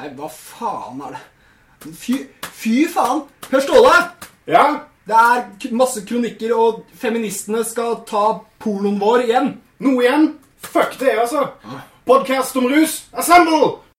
Nei, hva faen er det? Fy, fy faen! Hør, Ståle! Ja? Det er masse kronikker, og feministene skal ta pornoen vår igjen. Noe igjen? Fuck det, altså. Podcast om rus. Assemble!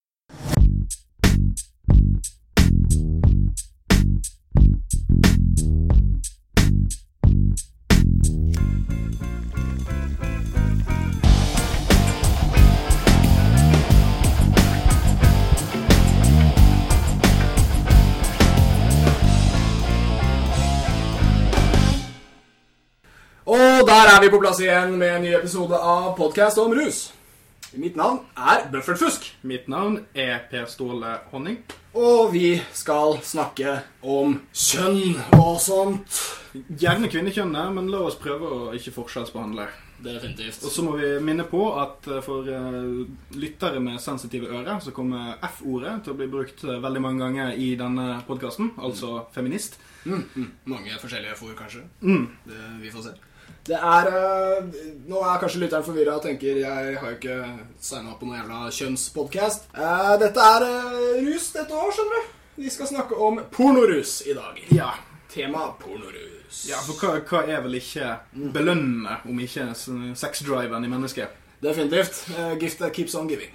Er vi på plass igjen med en ny episode av podkast om rus. Mitt navn er Bøffert Fusk, Mitt navn er Per Ståle Honning. og vi skal snakke om kjønn og sånt. Gjerne kvinnekjønnet, men la oss prøve å ikke forskjellsbehandle. Definitivt. Og så må vi minne på at eh, for eh, lyttere med sensitive ører, så kommer F-ordet til å bli brukt eh, veldig mange ganger i denne podkasten, altså feminist. Mm, mm, mange forskjellige F-ord, kanskje. Mm. Det, vi får se. Det er øh, Nå er kanskje lytteren forvirra og tenker jeg har jo ikke signa opp på noen jævla kjønnspodkast. Eh, dette er øh, rus dette år, skjønner du. Vi skal snakke om pornorus i dag. Ja. Tema pornorus. ja, for hva, hva er vel ikke belønnende om ikke sexdriven i mennesket? Definitivt. Uh, gift that keeps on giving.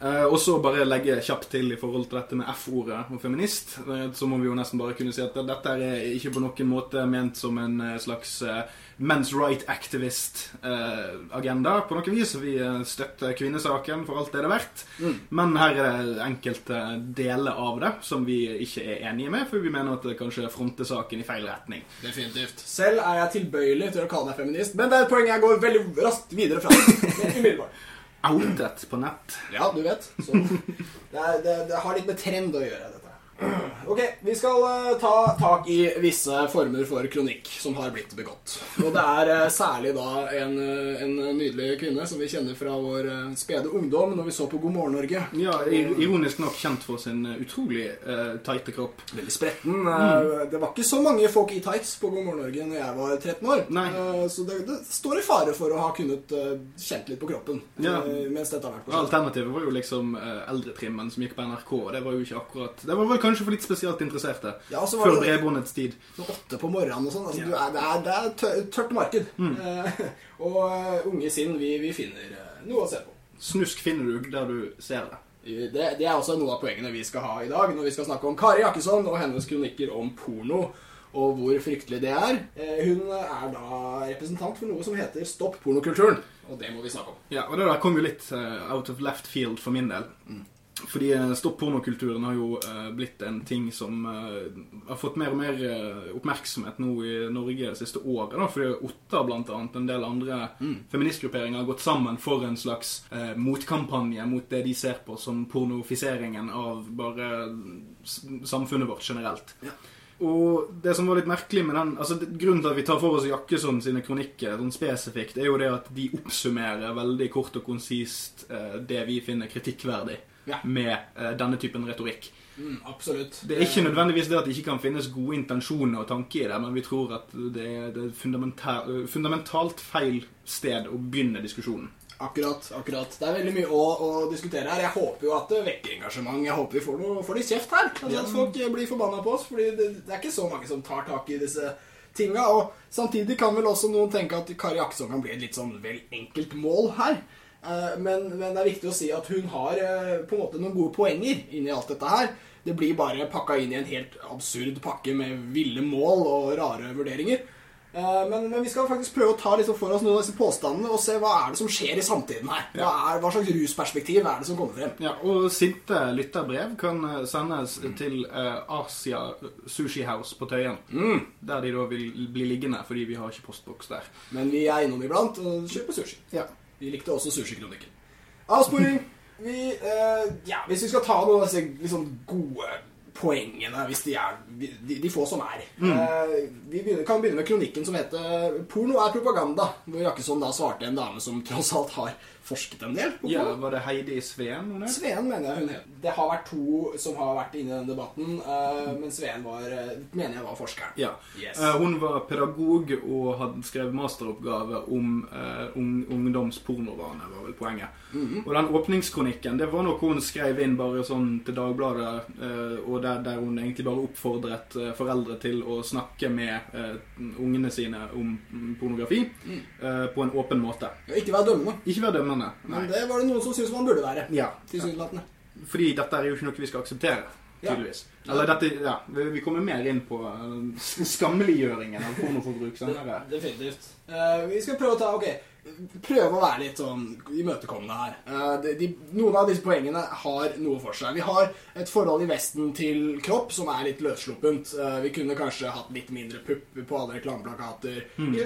Eh, og så bare legge kjapt til i forhold til dette med F-ordet og feminist. Uh, så må vi jo nesten bare kunne si at dette er ikke på noen måte ment som en eh, slags eh, men's right activist-agenda. på noe vis. Vi eh, støtter kvinnesaken for alt det det er verdt. Men her er det enkelte deler av det som vi ikke er enige med, for vi mener at det kanskje fronter saken i feil retning. Definitivt. Selv er jeg tilbøyelig til å kalle meg feminist, men det er et poeng jeg går veldig raskt videre fra. Umiddelbart. Outet på nett. Ja, du vet. Så det, er, det, det har litt med trend å gjøre, dette. Ok, vi skal eh, ta tak i visse former for kronikk som har blitt begått. Og det er eh, særlig da en, eh, en nydelig kvinne som vi kjenner fra vår spede ungdom når vi så på God morgen Norge. Ja, Ironisk nok kjent for sin utrolig uh, tighte kropp. Veldig spretten. Mm. Det var ikke så mange folk i tights på God morgen Norge når jeg var 13 år. Nei. Så det, det står i fare for å ha kunnet kjent litt på kroppen Ja. eh, mens dette har vært på. Alternativet var jo liksom uh, eldretrimmen som gikk på NRK. Det var jo ikke akkurat Det var vel kanskje for litt spesielt interesserte. Ja, så var Før bredbåndets tid. Sånn åtte på morgenen og sånn. Altså, Ja. det, er, det er tø- tørt marked. Eh, og uh, unge sinn, vi, vi finner uh, noe å se på. Snusk finner du der du ser det. Det, det er også noe av poengene vi skal ha i dag når vi skal snakke om Kari Jakkesson og hennes kronikker om porno. Og hvor fryktelig det er. Hun er da representant for noe som heter Stopp pornokulturen. Og det må vi snakke om. Ja, og det der kom jo litt out of left field for min del. Fordi eh, stopp pornokulturen har jo eh, blitt en ting som eh, har fått mer og mer oppmerksomhet nå i Norge det siste året. Da, fordi Otta blant annet, en del andre feministgrupperinger har gått sammen for en slags eh, motkampanje mot det de ser på som pornofiseringen av bare samfunnet vårt generelt. Ja. Og det som var litt merkelig med den altså Grunnen til at vi tar for oss Jakkesson sine kronikker sånn spesifikt, er jo det at de oppsummerer veldig kort og konsist eh, det vi finner kritikkverdig Ja. med uh, denne typen retorikk. Mm, absolutt. Det er ikke nødvendigvis det at det ikke kan finnes gode intensjoner og tanker i det, men vi tror at det er, det er fundamentalt feil sted å begynne diskusjonen. Akkurat. akkurat. Det er veldig mye å, å diskutere her. Jeg håper jo at det vekker engasjement. Jeg håper vi får, noe, får litt kjeft her. Altså. At folk eh, blir forbanna på oss. Fordi det, det er ikke så mange som tar tak i disse tinga. Og samtidig kan vel også noen tenke at Kari Akson kan bli et litt sånn vel enkelt mål her. Eh, Men, men det er viktig å si at hun har eh, på en måte noen gode poenger inni alt dette her. Det blir bare pakka inn i en helt absurd pakke med ville mål og rare vurderinger. Eh, Men, men vi skal faktisk prøve å ta liksom for oss noen av disse påstandene og se hva er det som skjer i samtiden her. Hva, er, hva slags rusperspektiv er det som kommer frem? Ja, og sinte lytterbrev kan sendes sendes til Asia Sushi House på Tøyen. Der de da vil bli liggende fordi vi har ikke postboks der. Men vi er innom iblant og kjøper sushi. Ja. Vi likte også sushikronikken. Avsporing. Vi, eh, ja, hvis vi skal ta noen av disse liksom, gode poengene, hvis de er de, de få som er eh, Vi begynner, kan begynne med kronikken som heter 'Porno er propaganda', hvor Jakkesson da svarte en dame som tross alt har forsket en del på Ja. Var det Heidi Sveen hun het? Sveen mener jeg hun het. Det har vært to som har vært inne i den debatten, uh, men Sveen var, eh, mener jeg var forskeren. Ja. Yes. Uh, hun var pedagog og hadde skrevet masteroppgave om uh, un ungdomspornovane, var vel poenget. Mhm. Og den åpningskronikken det var noe hun skrev inn bare sånn til Dagbladet, eh, og der, der hun egentlig bare oppfordret foreldre til å snakke med ungene sine om mm, pornografi Mm. eh, på en åpen måte. Ja, Ikke være dømmende, Ikke være dømmende. Nei. men det var det noen som syntes man burde være. Ja. Tilsynelatende. Fordi dette er jo ikke noe vi skal akseptere. Ja. Tydeligvis. Eller dette, ja, vi vi kommer mer inn på eh, skammeliggjøringen av pornoforbruk senere. Definitivt. Uh, vi skal prøve å ta Ok, prøve å være litt sånn imøtekommende her. Eh, de, de, noen av disse poengene har noe for seg. Vi har et forhold i Vesten til kropp som er litt løssluppent. Eh, vi kunne kanskje hatt litt mindre pupp på alle reklameplakater.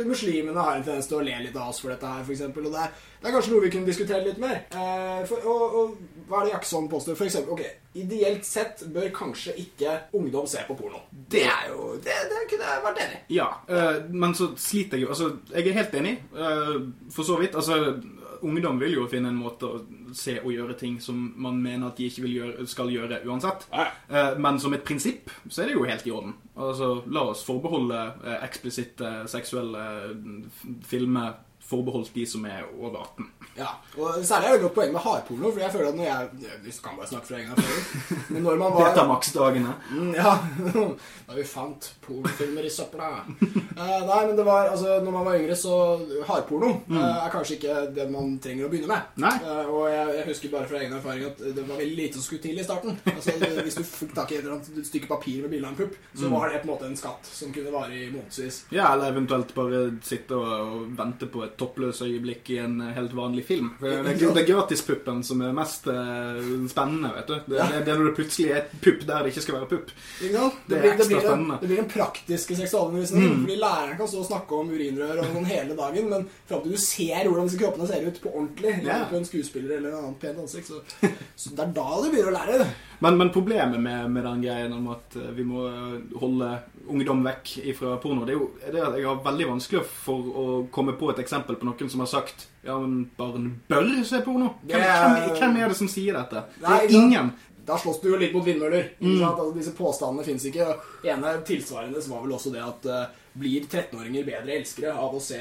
Muslimene har en tendens til å le litt av oss for dette her, f.eks. Og det er, det er kanskje noe vi kunne diskutere litt mer. Eh, for, og, og hva er det Jackson påstår? For eksempel, ok, Ideelt sett bør kanskje ikke ungdom se på porno. Det er jo Det, det kunne jeg vært enig i. Ja, øh, men så sliter jeg jo Altså, jeg er helt enig, øh, for så vidt. Altså, ungdom vil jo finne en måte å se og gjøre ting som man mener at de ikke gjøre, skal gjøre uansett. Eh, men som et prinsipp så er det jo helt i orden. Altså, la oss forbeholde eh, eksplisitte seksuelle filmer forbeholdt de som er over 18. Ja, og Særlig er det et godt poeng med hardporno. For jeg føler at når jeg Vi kan bare snakke fra egen erfaring. Men når man var Dette er maksdagene. Ja, da vi fant pornofilmer i søpla. uh, nei, men det var altså Når man var yngre, så hardporno eh, er kanskje ikke det man trenger å begynne med. Nei. Eh, og jeg, jeg husker bare fra egen erfaring at det var veldig lite som skulle til i starten. Altså, hvis du fikk tak i et eller annet stykke papir med bilde av en pupp, så var det på en måte en skatt som kunne vare i månedsvis. Ja, eller eventuelt bare sitte og, og vente på et toppløst øyeblikk i en helt vanlig film. For det, er- det er gratispuppen som er mest eh, spennende, vet du. Det, Ja. det, det er når det plutselig er et pupp der det ikke skal være pupp. Det er blir, ekstra spennende. det blir den praktiske seksualundervisningen. Fordi læreren kan stå og snakke om urinrør og sånn hele dagen, men fram til du ser hvordan disse kroppene ser ut på ordentlig, Ja. på en skuespiller eller en annen pent ansikt, så, så det er da du begynner å lære. Men, men problemet med, med den greien om at eh, vi må eh, holde ungdom vekk fra porno, det er jo det at jeg har veldig vanskelig for å komme på et eksempel på noen som har sagt ja, men barn bør se porno. Hvem, hvem, hvem er det som sier dette? Det er ingen. Da slåss du jo litt mot vindmøller. Mm. Altså, disse påstandene fins ikke. Ene tilsvarende var vel også det at uh, blir 13-åringer bedre elskere av å se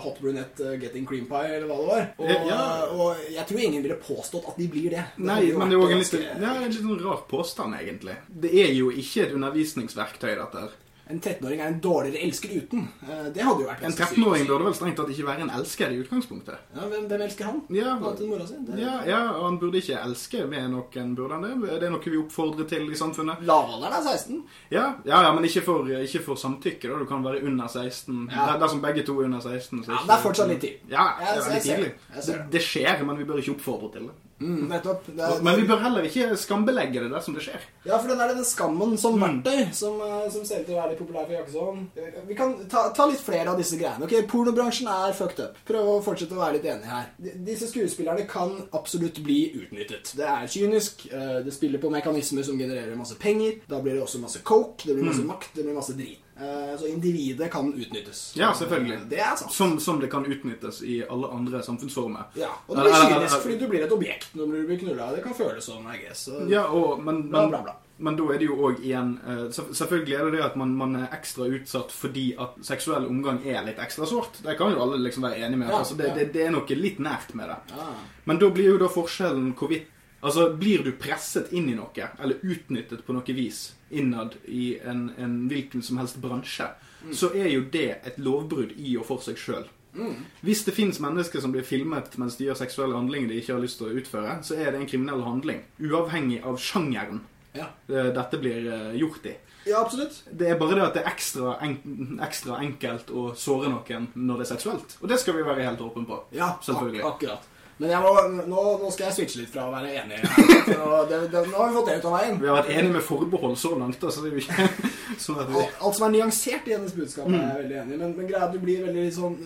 Hot Brunette eh, Getting Cream Pie, eller hva det var. Og, Ja. eh, og jeg tror ingen ville påstått at de blir det. Det Nei, men det er jo en litt, ja, en litt sånn rar påstand, egentlig. Det er jo ikke et undervisningsverktøy, dette her. En 13-åring er en dårligere elsker uten. Eh, Det hadde jo vært En ganske sykt å 13-åring burde vel strengt tatt ikke være en elsker i utgangspunktet. Ja, hvem, hvem elsker han? Ja? Det- ja, ja, og han burde ikke elske ved noen, burde han det? Det er noe vi oppfordrer til i samfunnet. Lavalderen er 16. Ja, ja, ja men ikke for, ikke for samtykke, da. Du kan være under 16. Ja. er dersom begge to er under 16. Så Ja, ikke- det er fortsatt litt tid. Ja, det er litt tidlig. det. Det, det. det skjer, men vi bør ikke oppfordre til det. Mm, nettopp. Det er, Men vi bør heller ikke skambelegge det dersom det skjer. Ja, for den er den skammen som Mm. verktøy, som, eh, som ser ut til å være litt populær for Jakkesson. Vi kan ta, ta litt flere av disse greiene. Ok, Pornobransjen er fucked up. Prøv å fortsette å være litt enig her. D- Disse skuespillerne kan absolutt bli utnyttet. Det er kynisk. eh, Det spiller på mekanismer som genererer masse penger. Da blir det også masse coke, det blir masse Mm. makt, det blir masse drit. Eh, Så individet kan utnyttes. Ja, selvfølgelig. Det er sant. Som, som det kan utnyttes i alle andre samfunnsformer. Ja, og det blir eller- kynisk fordi du blir et objekt når du blir knulla. Det kan føles sånn, I guess. Ja, og, men, Bla, men, bla, bla. men da er det jo òg igjen eh, Selvfølgelig er det det at man, man er ekstra utsatt fordi at seksuell omgang er litt ekstra sårt. Det kan jo alle liksom være enige med. Ja, altså, det, ja. det, det er noe litt nært med det. Ja. Men da blir jo da forskjellen hvorvidt Altså, Blir du presset inn i noe, eller utnyttet på noe vis, innad i en, en hvilken som helst bransje, så er jo det et lovbrudd i og for seg sjøl. Hvis det fins mennesker som blir filmet mens de gjør seksuelle handlinger de ikke har lyst til å utføre, så er det en kriminell handling. Uavhengig av sjangeren Ja. eh, dette blir eh, gjort i. ja, absolutt. Det er bare det at det er ekstra, en, ekstra enkelt å såre noen når det er seksuelt. Og det skal vi være helt åpne på. Ja, Selvfølgelig. ak akkurat. Men må, nå, nå skal jeg switche litt fra å være enig her. Det, det, nå har vi fått det ut av veien. Vi har vært enige med forbehold så langt, Altså, det er ikke sånn at vi Alt, alt som er nyansert i hennes budskap, er jeg veldig enig i. Men, men greia du blir veldig sånn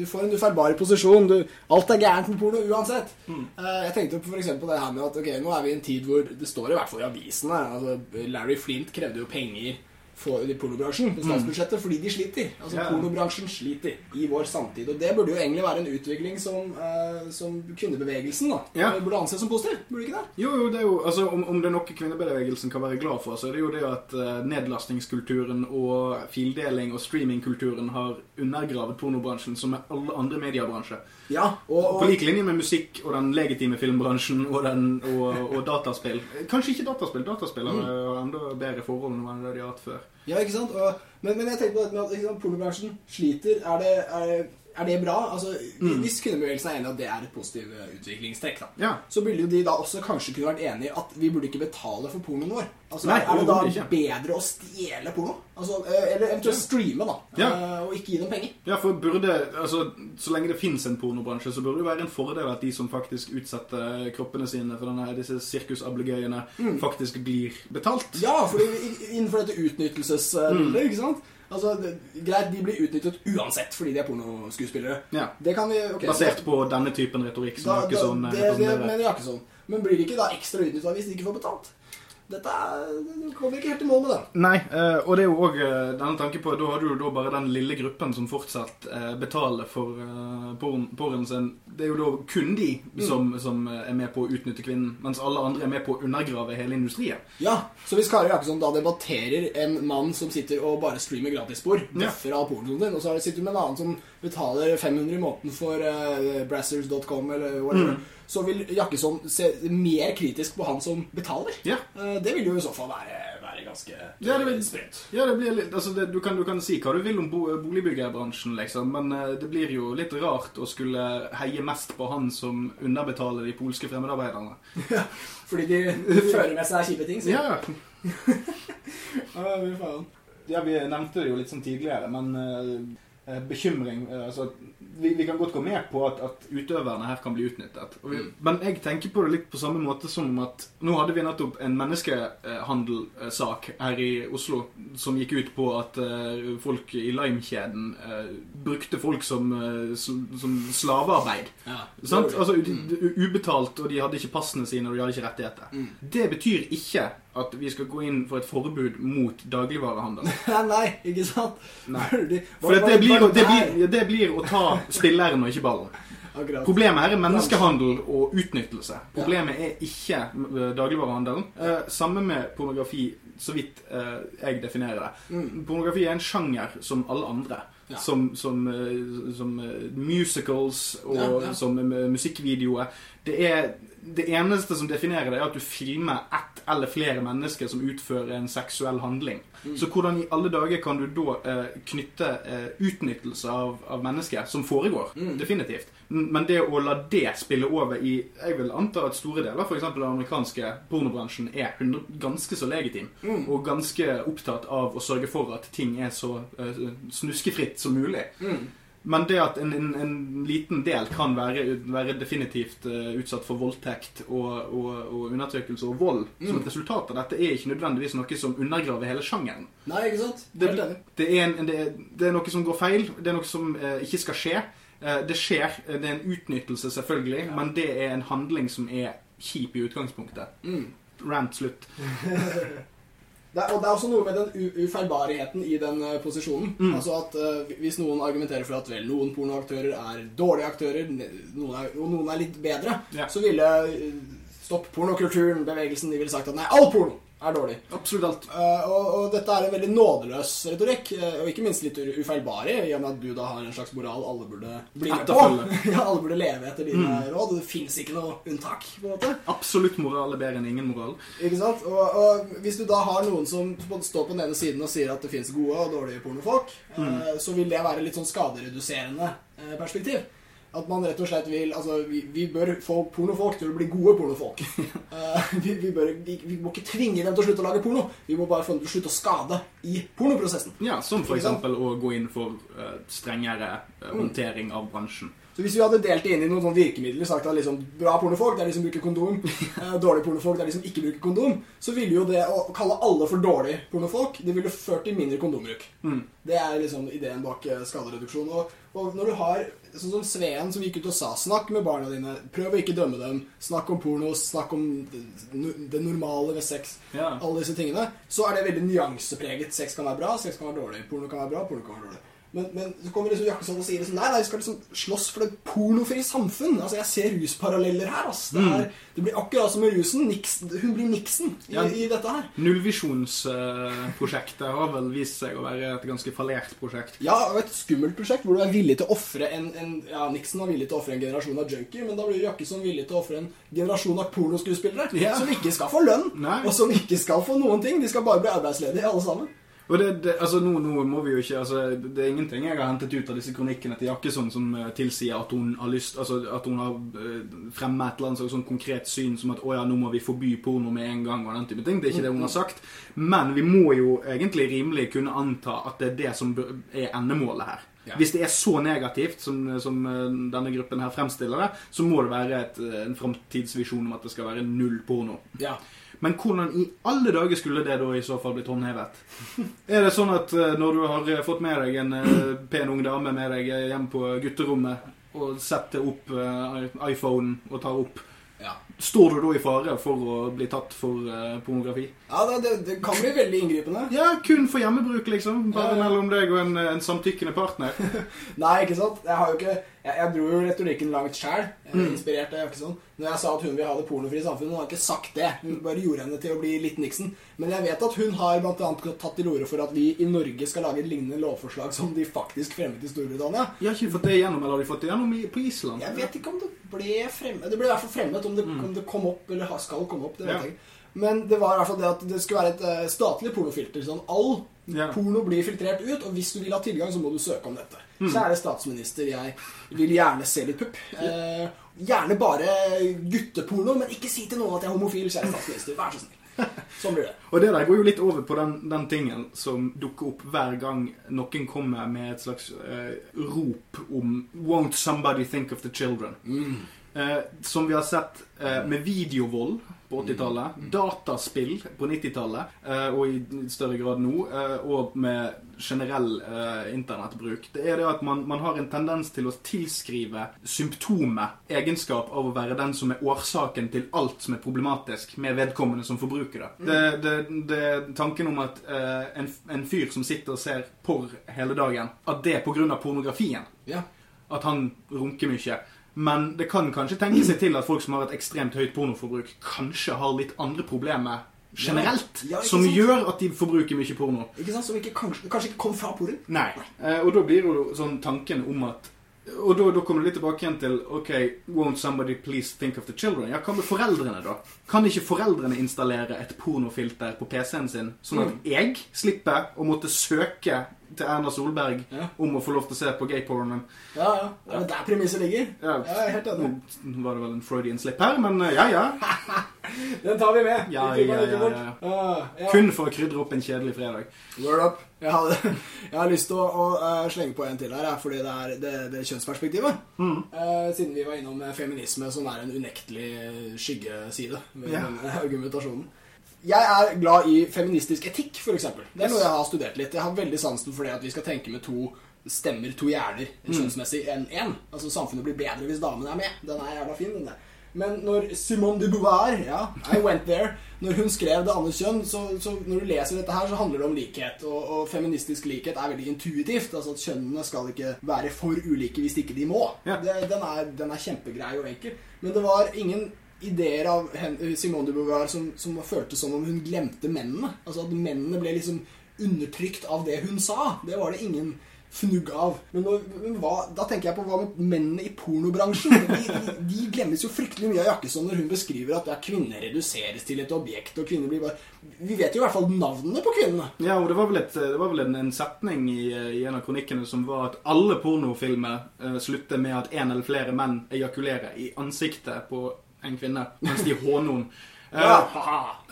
Du får en ufeilbar posisjon. Du, alt er gærent med porno uansett. Eh, jeg tenkte på for eksempel det her med at ok, nå er vi i en tid hvor det står i hvert fall i avisene altså Larry Flint krevde jo penger for i pornobransjen i statsbudsjettet fordi de sliter. Altså Ja. Pornobransjen sliter i vår samtid. Og det burde jo egentlig være en utvikling som, eh, som kvinnebevegelsen da Ja. burde anses som positiv. Burde ikke det? Jo, jo, det er jo, altså om, om det er noe kvinnebevegelsen kan være glad for, så er det jo det at eh, nedlastingskulturen og fildeling og streamingkulturen har undergravet pornobransjen som med alle andre mediebransjer. Ja, og, og På lik linje med musikk og den legitime filmbransjen og, den, og, og dataspill. Kanskje ikke dataspill. Dataspill har uh, enda bedre forhold enn det de har hatt før. Ja, ikke sant? Men, men jeg tenker på dette med at sant, pornobransjen sliter. Er det, er, er det bra? Altså, Hvis kundebevegelsen er enig i at det er et positivt eh, utviklingstrekk, da, Ja. så ville jo de da også kanskje kunne vært enig i at vi burde ikke betale for pornoen vår. Altså, Nei, Er det da ikke. bedre å stjele porno? Altså, eh, eller eventuelt streame, da, Ja. eh, og ikke gi dem penger? Ja, for burde, altså, Så lenge det fins en pornobransje, så burde det være en fordel at de som faktisk utsetter kroppene sine for denne, disse sirkusablegøyene, faktisk blir betalt. Mm. Ja, for innenfor dette utnyttelsesbildet, ikke sant? Altså, det, Greit, de blir utnyttet uansett fordi de er pornoskuespillere. Ja. Det kan vi okay, Basert på denne typen retorikk som da, da, Jakkesson det, det mener Jakkesson. Men blir de ikke da ekstra utnytta hvis de ikke får betalt? Dette er, det kommer ikke helt i mål med det. Nei, eh, og det er jo òg denne tanken på Da har du jo da bare den lille gruppen som fortsatt eh, betaler for eh, porren sin. Det er jo da kun de som, som eh, er med på å utnytte kvinnen, mens alle andre er med på å undergrave hele industrien. Ja, Så hvis Kari Jakobsson da debatterer en mann som sitter og bare streamer gratisspor, Ja. bøffer av pornoen din, og så sitter du med en annen som betaler 500 i måneden for uh, brassers.com eller whatever, Mm. så vil Jakkesson se mer kritisk på han som betaler. Ja. Uh, det vil jo i så fall være, være ganske Ja, det sprøtt. Ja, det blir litt, altså det, du, kan, du kan si hva du vil om bo, boligbyggerbransjen, liksom, men uh, det blir jo litt rart å skulle heie mest på han som underbetaler de polske fremmedarbeiderne. Fordi de, fører med seg kjipe ting. sier Ja, Ja, ja, vi nevnte det jo litt sånn tidligere, men eh, eh, bekymring eh, Altså, vi, vi kan godt gå med på at, at utøverne her kan bli utnyttet. Vi, Men jeg tenker på det litt på samme måte som at Nå hadde vi nettopp en menneskehandelsak her i Oslo som gikk ut på at uh, folk i Lime-kjeden eh, brukte folk som, uh, som slavearbeid. Ja? Altså, de. u- ubetalt, og de hadde ikke passene sine, og de hadde ikke rettigheter. Mm. Det betyr ikke at vi skal gå inn for et forbud mot dagligvarehandel. Nei, ikke sant? Nei. Fordi- For det, det, blir, det, blir, det blir å ta spilleren og ikke ballen. Akkurat. Problemet her er menneskehandel og utnyttelse. Problemet er ikke eh, dagligvarehandelen. Eh, samme med pornografi, så vidt eh, jeg definerer det. Mm. Pornografi er en sjanger som alle andre. Ja. Som, som, som musicals og Ja, ja. som musikkvideoer. Det er det eneste som definerer det, er at du filmer ett eller flere mennesker som utfører en seksuell handling. Mm. Så hvordan i alle dager kan du da eh, knytte eh, utnyttelse av, av mennesker, som foregår? Mm. Definitivt. Men det å la det spille over i Jeg vil anta at store deler f.eks. den amerikanske pornobransjen er 100, ganske så legitim. Mm. Og ganske opptatt av å sørge for at ting er så eh, snuskefritt som mulig. Mm. Men det at en, en, en liten del kan være, være definitivt eh, utsatt for voldtekt og, og, og undertrykkelse og vold som Mm. et resultat av dette, er ikke nødvendigvis noe som undergraver hele sjangeren. Nei, ikke sant? Det, det, er en, det, er, det er noe som går feil. Det er noe som eh, ikke skal skje. Eh, det skjer. eh, Det er en utnyttelse, selvfølgelig, Ja. men det er en handling som er kjip i utgangspunktet. Mm. Rant slutt. Det er, og det er også noe med den u- ufeilbarheten i den uh, posisjonen. Mm. Altså at uh, Hvis noen argumenterer for at vel, noen pornoaktører er dårlige aktører, noen er, og noen er litt bedre, Ja. så ville uh, Stopp pornokulturen, bevegelsen, de ville sagt at nei, all porno er dårlig. Absolutt alt. Uh, og, og dette er en veldig nådeløs retorikk, uh, og ikke minst litt ufeilbarlig, i og med at du da har en slags moral alle burde bli med på. Ja, alle burde leve etter dine Mm. råd. Det fins ikke noe unntak. på en måte. Absolutt moral er bedre enn ingen moral. Ikke sant? Og, og hvis du da har noen som står på den ene siden og sier at det fins gode og dårlige pornofolk, eh, så vil det være litt sånn skadereduserende perspektiv. At man rett og slett vil Altså, vi, vi bør få pornofolk til å bli gode pornofolk. uh, vi, vi, bør, vi, vi må ikke tvinge dem til å slutte å lage porno. Vi må bare få dem til å slutte å skade i pornoprosessen. Ja, Som f.eks. å gå inn for uh, strengere uh, håndtering av bransjen. Så hvis vi hadde delt det inn i noen sånne virkemidler, sagt at liksom, bra pornofolk det er de som bruker kondom, dårlige pornofolk det er de som ikke bruker kondom, så ville jo det å kalle alle for dårlige pornofolk, det ville ført til mindre kondombruk. Mm. Det er liksom ideen bak skadereduksjon. Og, og når du har sånn som Sveen som gikk ut og sa snakk med barna dine, prøv å ikke dømme dem, snakk om porno, snakk om det normale ved sex, Ja. alle disse tingene, så er det veldig nyansepreget. Sex kan være bra, sex kan være dårlig, porno kan være bra, porno kan være dårlig. Men, men så kommer liksom Jakkesson og sier liksom, nei, nei, vi skal liksom slåss for det pornofrie samfunn. Altså, Jeg ser rusparalleller her. ass. Det, er, det blir akkurat som med rusen. Nixon, hun blir Nixon i, Ja. i dette her. Nullvisjonsprosjektet har vel vist seg å være et ganske fallert prosjekt. Ja, og et skummelt prosjekt hvor du er villig til å ofre en, en Ja, Nixon var villig til å ofre en generasjon av junkier, men da blir Jakkesson villig til å ofre en generasjon av pornoskuespillere Ja. som ikke skal få lønn, Nei. og som ikke skal få noen ting. De skal bare bli arbeidsledige, alle sammen. Og det, det, altså nå, nå må vi jo ikke altså, Det er ingenting jeg har hentet ut av disse kronikkene til Jakkesson som eh, tilsier at hun har lyst Altså at hun har uh, fremmet et eller annet sånn konkret syn som at å ja, nå må vi forby porno med en gang og den type ting. Det er ikke det hun har sagt. Men vi må jo egentlig rimelig kunne anta at det er det som er endemålet her. Ja. Hvis det er så negativt som, som eh, denne gruppen her fremstiller det, så må det være et, eh, en framtidsvisjon om at det skal være null porno. Ja. Men hvordan i alle dager skulle det da i så fall blitt håndhevet? Er det sånn at eh, når du har eh, fått med deg en eh, pen ung dame med deg hjem på gutterommet og setter opp iPhonen og tar opp. Står du da i fare for å bli tatt for uh, pornografi? Ja, det, det, det kan bli veldig inngripende. Ja, kun for hjemmebruk, liksom. Bare Ja, ja. mellom deg og en, eh, en samtykkende partner. Nei, ikke sant? Jeg har jo ikke Jeg, jeg dro jo retorikken langt sjæl. Mm. Inspirert av Jakkesson. Når jeg sa at hun vil ha det pornofrie samfunnet. Hun har ikke sagt det. Hun bare gjorde henne til å bli litt Nixon. Men jeg vet at hun har blant annet tatt til orde for at vi i Norge skal lage et lignende lovforslag som de faktisk fremmet i Storbritannia. De har ikke fått det igjennom, eller har de fått det igjennom på Island? Jeg vet ikke om det ble fremmet Det ble i hvert fall fremmet. Om det, om det kom opp, eller skal komme opp, det vet Mm. Jeg ikke. Men det var i hvert fall det at det skulle være et eh, statlig pornofilter. Sånn all Ja. porno blir filtrert ut, og hvis du vil ha tilgang, så må du søke om dette. Mm. Kjære statsminister, jeg vil gjerne se litt pupp. Eh, gjerne bare gutteporno, men ikke si til noen at jeg er homofil, kjære statsminister. Vær så snill. Sånn blir det. Og det der går jo litt over på den, den tingen som dukker opp hver gang noen kommer med et slags eh, rop om 'Won't somebody think of the children'? Eh, som vi har sett eh, med videovold på 80-tallet, dataspill på 90-tallet, eh, og i større grad nå, eh, og med generell eh, internettbruk. Det er det at man, man har en tendens til å tilskrive symptomet egenskap av å være den som er årsaken til alt som er problematisk med vedkommende som forbruker det. Det, det, det er tanken om at eh, en, en fyr som sitter og ser porr hele dagen, at det er av pornografien Ja. at han runker mye. Men det kan kanskje tenke seg til at folk som har et ekstremt høyt pornoforbruk, kanskje har litt andre problemer generelt, Ja, ja, som sant? gjør at de forbruker mye porno. Ikke sant? Som ikke, kanskje, kanskje ikke kom fra porno. Nei. Eh, og da blir jo sånn tanken om at Og da, da kommer du litt tilbake igjen til OK, won't somebody please think of the children? Ja, hva med foreldrene, da? Kan ikke foreldrene installere et pornofilter på PC-en sin, sånn at jeg slipper å måtte søke til Erna Solberg Ja. om å få lov til å se på gaypornen? Ja, ja. Det er der premisset ligger. Ja, Jeg er helt enig. Nå var det vel en Freudian slip her, men eh, ja, ja. Den tar vi med. Ja, Vi ja, ja, ja. Ah, ja. Kun for å krydre opp en kjedelig fredag. Word up. Jeg, hadde, jeg har lyst til å, å uh, slenge på en til her, fordi det er det, det kjønnsperspektivet. Mm. Uh, siden vi var innom feminisme, som er en unektelig skyggeside ved Ja. argumentasjonen. Jeg er glad i feministisk etikk, f.eks. Det er noe jeg har studert litt. Jeg har veldig sansen for det at vi skal tenke med to stemmer, to hjerner, Mm. kjønnsmessig enn én. Altså, samfunnet blir bedre hvis damene er med. Den er jævla fin, den der. Men når Simone de Beauvoir, ja, I went there Når hun skrev Det andre kjønn, så, så når du leser dette her, så handler det om likhet. Og, og feministisk likhet er veldig intuitivt. Altså at kjønnene skal ikke være for ulike hvis ikke de må. Ja. Det, den, er, den er kjempegrei og enkel. Men det var ingen ideer av Simone de Beauvoir som, som føltes som om hun glemte mennene. Altså at mennene ble liksom undertrykt av det hun sa. Det var det ingen fnugg av. Men, nå, men hva, da tenker jeg på hva med mennene i pornobransjen? De, de, de glemmes jo fryktelig mye av Jakkesson når hun beskriver at ja, kvinner reduseres til et objekt, og kvinner blir bare Vi vet jo i hvert fall navnene på kvinnene. Ja, og det var vel, et, det var vel en, en setning i, i en av kronikkene som var at alle pornofilmer uh, slutter med at en eller flere menn ejakulerer i ansiktet på en kvinne mens de håner henne.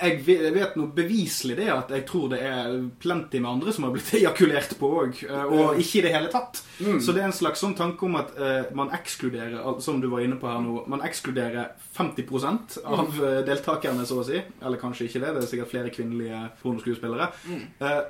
Eh, jeg vet noe beviselig det at jeg tror det er plenty med andre som har blitt ejakulert på òg, og ikke i det hele tatt. Så det er en slags sånn tanke om at eh, man ekskluderer, som du var inne på her nå, man ekskluderer 50% av eh, deltakerne, så å si. Eller kanskje ikke det, det er sikkert flere kvinnelige pornoskuespillere. Mm.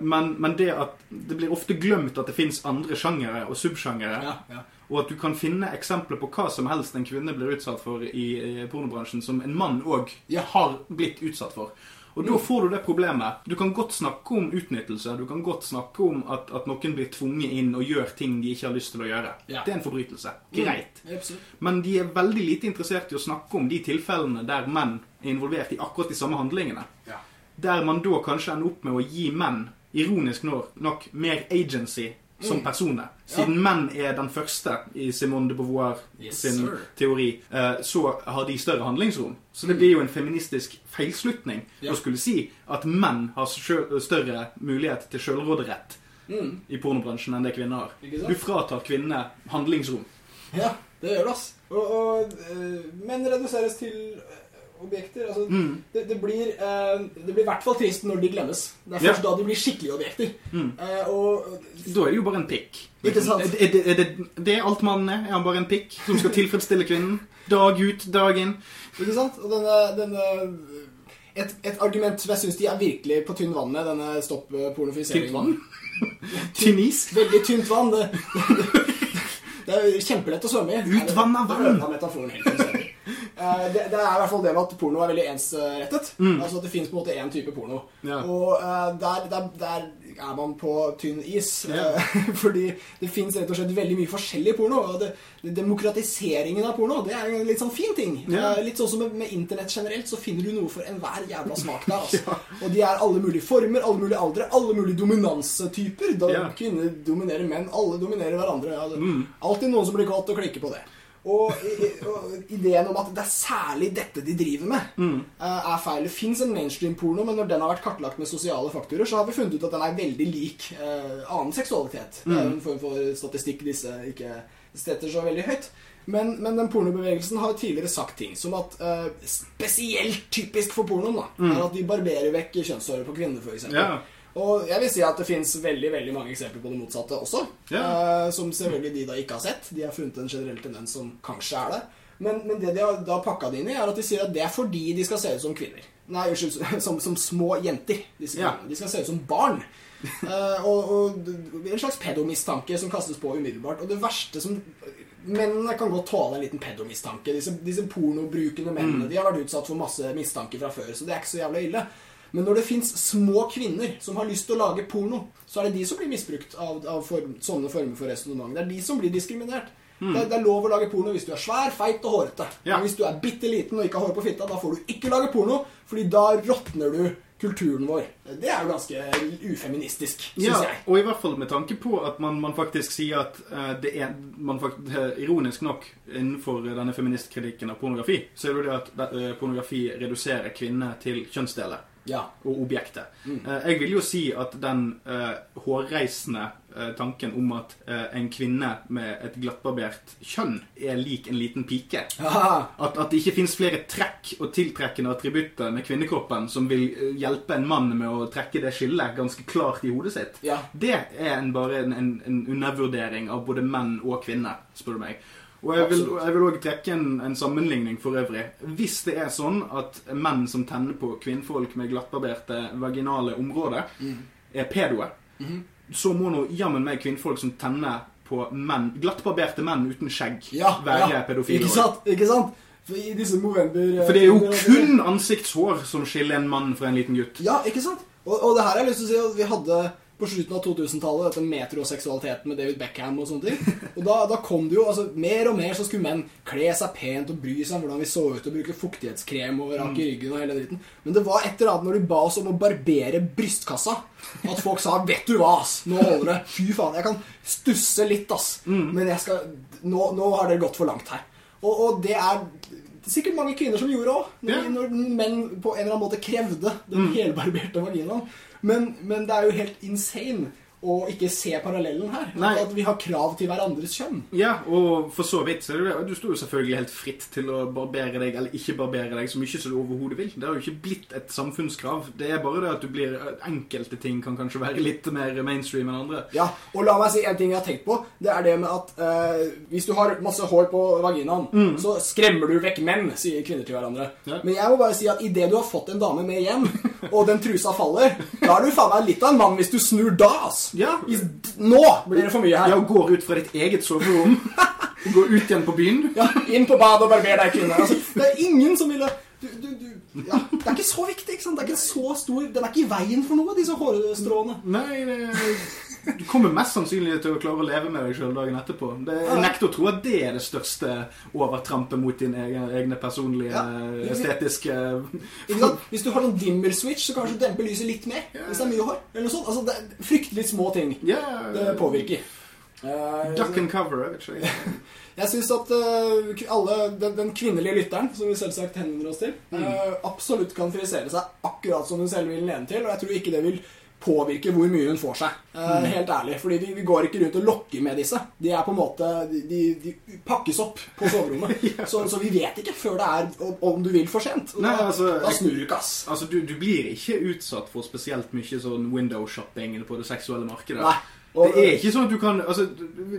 men, men det at det blir ofte glemt at det fins andre sjangere og subsjangere. Ja, ja. Og at du kan finne eksempler på hva som helst en kvinne blir utsatt for i, pornobransjen, som en mann òg har blitt utsatt for. Og da får du det problemet. Du kan godt snakke om utnyttelse. Du kan godt snakke om at, at noen blir tvunget inn og gjør ting de ikke har lyst til å gjøre. Ja. Det er en forbrytelse. Greit. Mm. Men de er veldig lite interessert i å snakke om de tilfellene der menn er involvert i akkurat de samme handlingene. Ja. Der man da kanskje ender opp med å gi menn, ironisk nok mer agency som Mm. personer. Siden menn er den første i Simone de Beauvoir Yes, sin sir. teori, eh, så har de større handlingsrom. Så det blir jo en feministisk feilslutning Mm. Ja. å skulle si at menn har større mulighet til sjølråderett Mm. i pornobransjen enn det kvinner har. Du fratar kvinner handlingsrom. Ja, det gjør det, ass. Og, og eh, menn reduseres til objekter. Altså, Mm. det, det, blir, eh, det blir i hvert fall trist når de glemmes. Det er Ja. først da de blir skikkelige objekter. Mm. Eh, og Da er det jo bare en pikk. Ikke sant? Er, er, det- er, det, det er alt mannen er? Er han bare en pikk som skal tilfredsstille kvinnen? Dag ut, dag inn. Ikke sant? Og denne, denne et, et argument som jeg syns de er virkelig på tynn vann med, denne stopp pornofiseringen. Tynt vann? Tynn is? Veldig tynt vann. Det, det er jo kjempelett å svømme i. Utvanna vann. Det. Eh, Det, det er i hvert fall det med at porno er veldig ensrettet. Altså at Det fins én type porno. Mm. Ja. Og uh, der, der, der er man på tynn is. Ja. Uh, Fordi det fins rett og slett veldig mye forskjellig porno. Og det, det, demokratiseringen av porno det er en litt sånn fin ting. Ja. Uh, Litt sånn som med, med internett generelt, så finner du noe for enhver jævla smak der. Altså. Og de er alle mulige former, alle mulige aldre, alle mulige dominansetyper. Da. Kvinner dominerer menn, alle dominerer hverandre. Ja, Mm. Alltid noen som blir kåt og klikker på det. Og, og ideen om at det er særlig dette de driver med, Mm. eh, er feil. Det fins en mainstream-porno, men når den har vært kartlagt med sosiale faktorer, så har vi funnet ut at den er veldig lik uh, annen seksualitet. Det er en form for statistikk disse ikke setter så veldig høyt. Men, men den pornobevegelsen har tidligere sagt ting som at uh, spesielt typisk for pornoen da, er at de barberer vekk kjønnshåret på kvinner, f.eks. Og jeg vil si at det fins veldig veldig mange eksempler på det motsatte også. Ja. Uh, som selvfølgelig de da ikke har sett. De har funnet en generell tendens som kanskje er det. Men, men det de har da pakka det inn i, er at de sier at det er fordi de skal se ut som kvinner. Nei, unnskyld, som, som små jenter. Disse Ja. kvinnene. De skal se ut som barn. Uh, og, og en slags pedomistanke som kastes på umiddelbart. Og det verste som Mennene kan godt tåle en liten pedomistanke. Disse, disse pornobrukende mennene De har vært utsatt for masse mistanke fra før, så det er ikke så jævla ille. Men når det fins små kvinner som har lyst til å lage porno, så er det de som blir misbrukt av, av form, sånne former for resonnement. Det er de som blir diskriminert. Det, er, det er lov å lage porno hvis du er svær, feit og hårete. Ja. Men hvis du er bitte liten og ikke har hår på fitta, da får du ikke lage porno, fordi da råtner du kulturen vår. Det er jo ganske ufeministisk, syns Ja, jeg. og i hvert fall med tanke på at man, man faktisk sier at uh, det er man fakt, eh, Ironisk nok, innenfor denne feministkritikken av pornografi, så er det jo det at uh, pornografi reduserer kvinner til kjønnsdeler Ja. og objektet. Mm. jeg vil jo si at den uh, hårreisende uh, tanken om at uh, en kvinne med et glattbarbert kjønn er lik en liten pike At, at det ikke fins flere trekk og tiltrekkende attributter med kvinnekroppen som vil eh, hjelpe en mann med å trekke det skillet ganske klart i hodet sitt. Ja. Det er en, bare en, en, en undervurdering av både menn og kvinner, spør du meg. Og jeg vil, jeg vil også trekke en, en sammenligning for øvrig. Hvis det er sånn at menn som tenner på kvinnfolk med glattbarberte vaginale områder, Mm. er pedoer, mm. så må nå jammen meg kvinnfolk som tenner på menn, glattbarberte menn uten skjegg, ja, være ja. pedofile. Ikke sant? Ikke sant? For Movember For det er jo kun ansiktshår som skiller en mann fra en liten gutt. Ja, ikke sant? Og, og det her har jeg lyst til å si at vi hadde på slutten av 2000-tallet dette metroseksualiteten med David Beckham og sånne ting. Og da, da kom det jo altså Mer og mer så skulle menn kle seg pent og bry seg om hvordan vi så ut og bruke fuktighetskrem og rake ryggen og hele dritten. Men det var et eller annet når de ba oss om å barbere brystkassa, at folk sa 'Vet du hva, ass, nå holder det'. Fy faen, jeg kan stusse litt, ass. Men jeg skal nå, nå har dere gått for langt her. Og, og det er sikkert mange kvinner som gjorde òg, når, Ja. når menn på en eller annen måte krevde den helbarberte vaginaen. Men, men det er jo helt insane og ikke se parallellen her. Nei. At vi har krav til hverandres kjønn. Ja, og for så vidt så er det det. Du står jo selvfølgelig helt fritt til å barbere deg, eller ikke barbere deg, så mye som du overhodet vil. Det har jo ikke blitt et samfunnskrav. Det er bare det at du blir Enkelte ting kan kanskje være litt mer mainstream enn andre. Ja, og la meg si en ting jeg har tenkt på. Det er det med at eh, hvis du har masse hår på vaginaen, så skremmer du vekk menn, sier kvinner til hverandre. Mm. Ja. Men jeg må bare si at idet du har fått en dame med hjem, og den trusa faller, da er du faen meg litt av en mann hvis du snur da, ass. Ja. I, nå blir det for mye her. Ja, går ut fra ditt eget soverom. går ut igjen på byen. Ja, inn på badet og barber deg, kvinne. Altså, det er ingen som ville du, du, du, ja, Det er ikke så viktig. ikke sant? Det er ikke så stor Den er ikke i veien for noe, disse hårstråene. Nei, det, du kommer mest sannsynlig til å klare å leve med deg sjøl dagen etterpå. Det, jeg nekter å tro at det er det største overtrampet mot din egen, egne personlige, Ja. estetiske Hvis du har en dimmer switch, så kanskje du demper lyset litt mer. Hvis det er mye hår. Eller noe sånt. Altså, det er fryktelig små ting Ja, det påvirker. Uh, Duck and cover, jeg vet ikke. Jeg syns at uh, alle, den, den kvinnelige lytteren, som vi selvsagt henvender oss til, eh, absolutt kan frisere seg akkurat som hun selv vil lene til, og jeg tror ikke det vil påvirke hvor mye hun får seg. Eh, Helt ærlig. Fordi vi, vi går ikke rundt og lokker med disse. De er på en måte De, de, de pakkes opp på soverommet. så, så vi vet ikke før det er om- du vil for sent. Nei, altså, da snur du ikke, ass. Altså, du, du blir ikke utsatt for spesielt mye sånn window-shopping på det seksuelle markedet. Nei. Og- det er ikke sånn at du kan altså,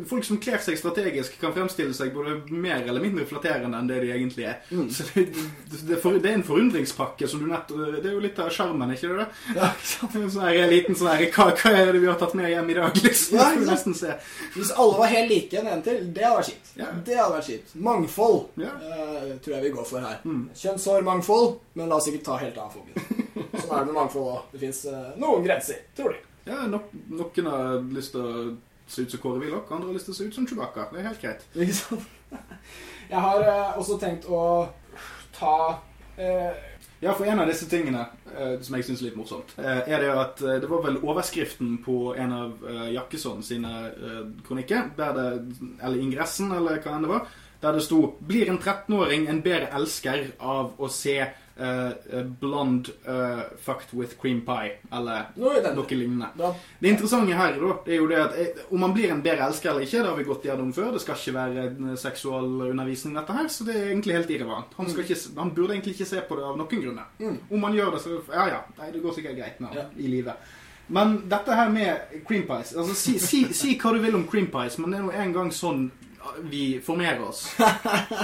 Folk som kler seg strategisk, kan fremstille seg både mer eller mindre flatterende enn det de egentlig er. Mm. Så det, det, for, det er en forundringspakke som du nett Det er jo litt av sjarmen, ikke det? Ja. En sånn her liten sånn her hva, hva er det vi har tatt med hjem i dag, liksom? Ja, nesten se. Hvis alle var helt like nedentil, det hadde vært kjipt. Ja. Det hadde vært kjipt. Mangfold Ja. uh, tror jeg vi går for her. Mm. Kjønnshårmangfold, men la oss ikke ta helt av, fokus. Sånn er det med mangfold òg. Det fins noen grenser, tror de. Ja, no Noen har lyst til å se ut som Kåre Willoch, andre har lyst til å se ut som Chewbacca. Det er helt greit. Ikke sant? Jeg har eh, også tenkt å ta eh, Ja, for en av disse tingene eh, som jeg syns er litt morsomt, eh, er det at eh, det var vel overskriften på en av eh, Jakkesson sine kronikker, det, eller ingressen, eller hva enn det var, der det sto 'Blir en 13-åring en bedre elsker av å se eh, eh, blond uh, fucked with cream pie', eller Noe noe lignende. Da. Det interessante her da, det er jo det at om man blir en bedre elsker eller ikke, det har vi gått gjennom før. Det skal ikke være en seksualundervisning dette her, så det er egentlig helt irrelevant. Han, ikke, han burde egentlig ikke se på det av noen grunner. Mm. Om man gjør det, så ja ja, nei, det går sikkert greit med Ja. i livet. Men dette her med cream pies altså si, si, si hva du vil om cream pies, men det er nå en gang sånn vi formerer oss.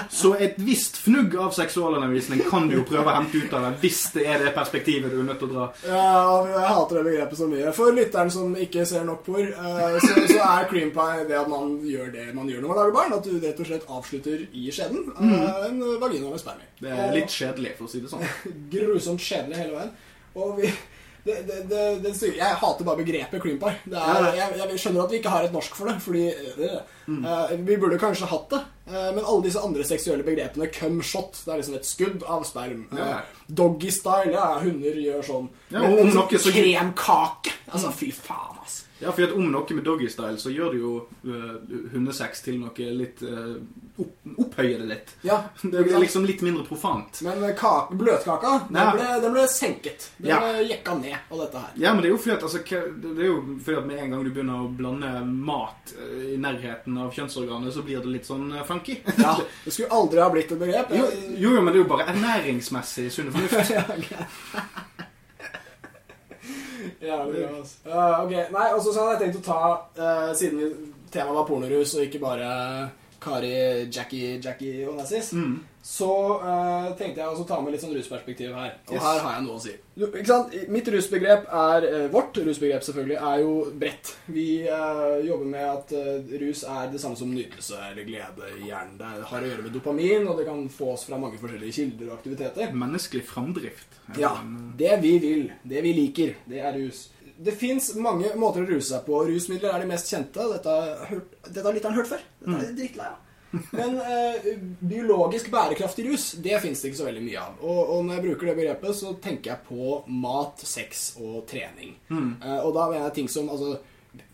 Så et visst fnugg av seksualundervisning kan du jo prøve å hente ut av det, hvis det er det perspektivet du er nødt til å dra. Ja, jeg hater det begrepet så mye. For lytteren som ikke ser nok por, eh, så, så er cream pie det at man gjør det man gjør når man lager barn. At du rett og slett avslutter i skjeden eh, en vagina med spermie. Det er litt kjedelig, for å si det sånn. grusomt kjedelig hele veien. Og vi det, det, det, jeg hater bare begrepet cream pie. Det er, jeg, jeg skjønner at vi ikke har et norsk for det, fordi mm. uh, Vi burde kanskje hatt det. Uh, men alle disse andre seksuelle begrepene cum shot, det er liksom et skudd av sperm. Uh, doggy style, ja, hunder gjør sånn. Ja, Men- men noe så- Kremkake! Altså, fy faen. Ja, for om noe med doggystyle, så gjør det jo uh, hundesex til noe litt uh, opp, Opphøyer det litt. Ja, Det blir liksom litt mindre profant. Men øh, kake, bløtkaka, den ble, den ble senket. Den Ja. ble jekka ned av dette her. Ja, men det er jo fordi at, altså, det er jo fordi at med en gang du begynner å blande mat i nærheten av kjønnsorganet, så blir det litt sånn funky. Ja, Det skulle aldri ha blitt et begrep. Jo, jo, men det er jo bare ernæringsmessig sunn fornuft. Jævlig bra, altså. Ja, ok, nei, og så hadde jeg tenkt å ta, uh, siden temaet var pornorus, og ikke bare Kari, Jackie, Jackie Onassis, Mm. så uh, tenkte jeg å ta med litt sånn rusperspektiv her. Og Yes. her har jeg noe å si. Du, ikke sant? Mitt rusbegrep er eh, Vårt rusbegrep selvfølgelig er jo bredt. Vi uh, jobber med at uh, rus er det samme som nytelse eller glede i hjernen. Det har å gjøre med dopamin, og det kan få oss fra mange forskjellige kilder og aktiviteter. Menneskelig framdrift. Ja, det vi vil, det vi liker, det er rus. Det fins mange måter å ruse seg på. Rusmidler er de mest kjente. Dette har, hørt, dette har lytteren hørt før. Dette er drittlei av. Men eh, biologisk bærekraftig rus, det fins det ikke så veldig mye av. Og, og når jeg bruker det begrepet, så tenker jeg på mat, sex og trening. Eh, og da mener jeg ting som altså,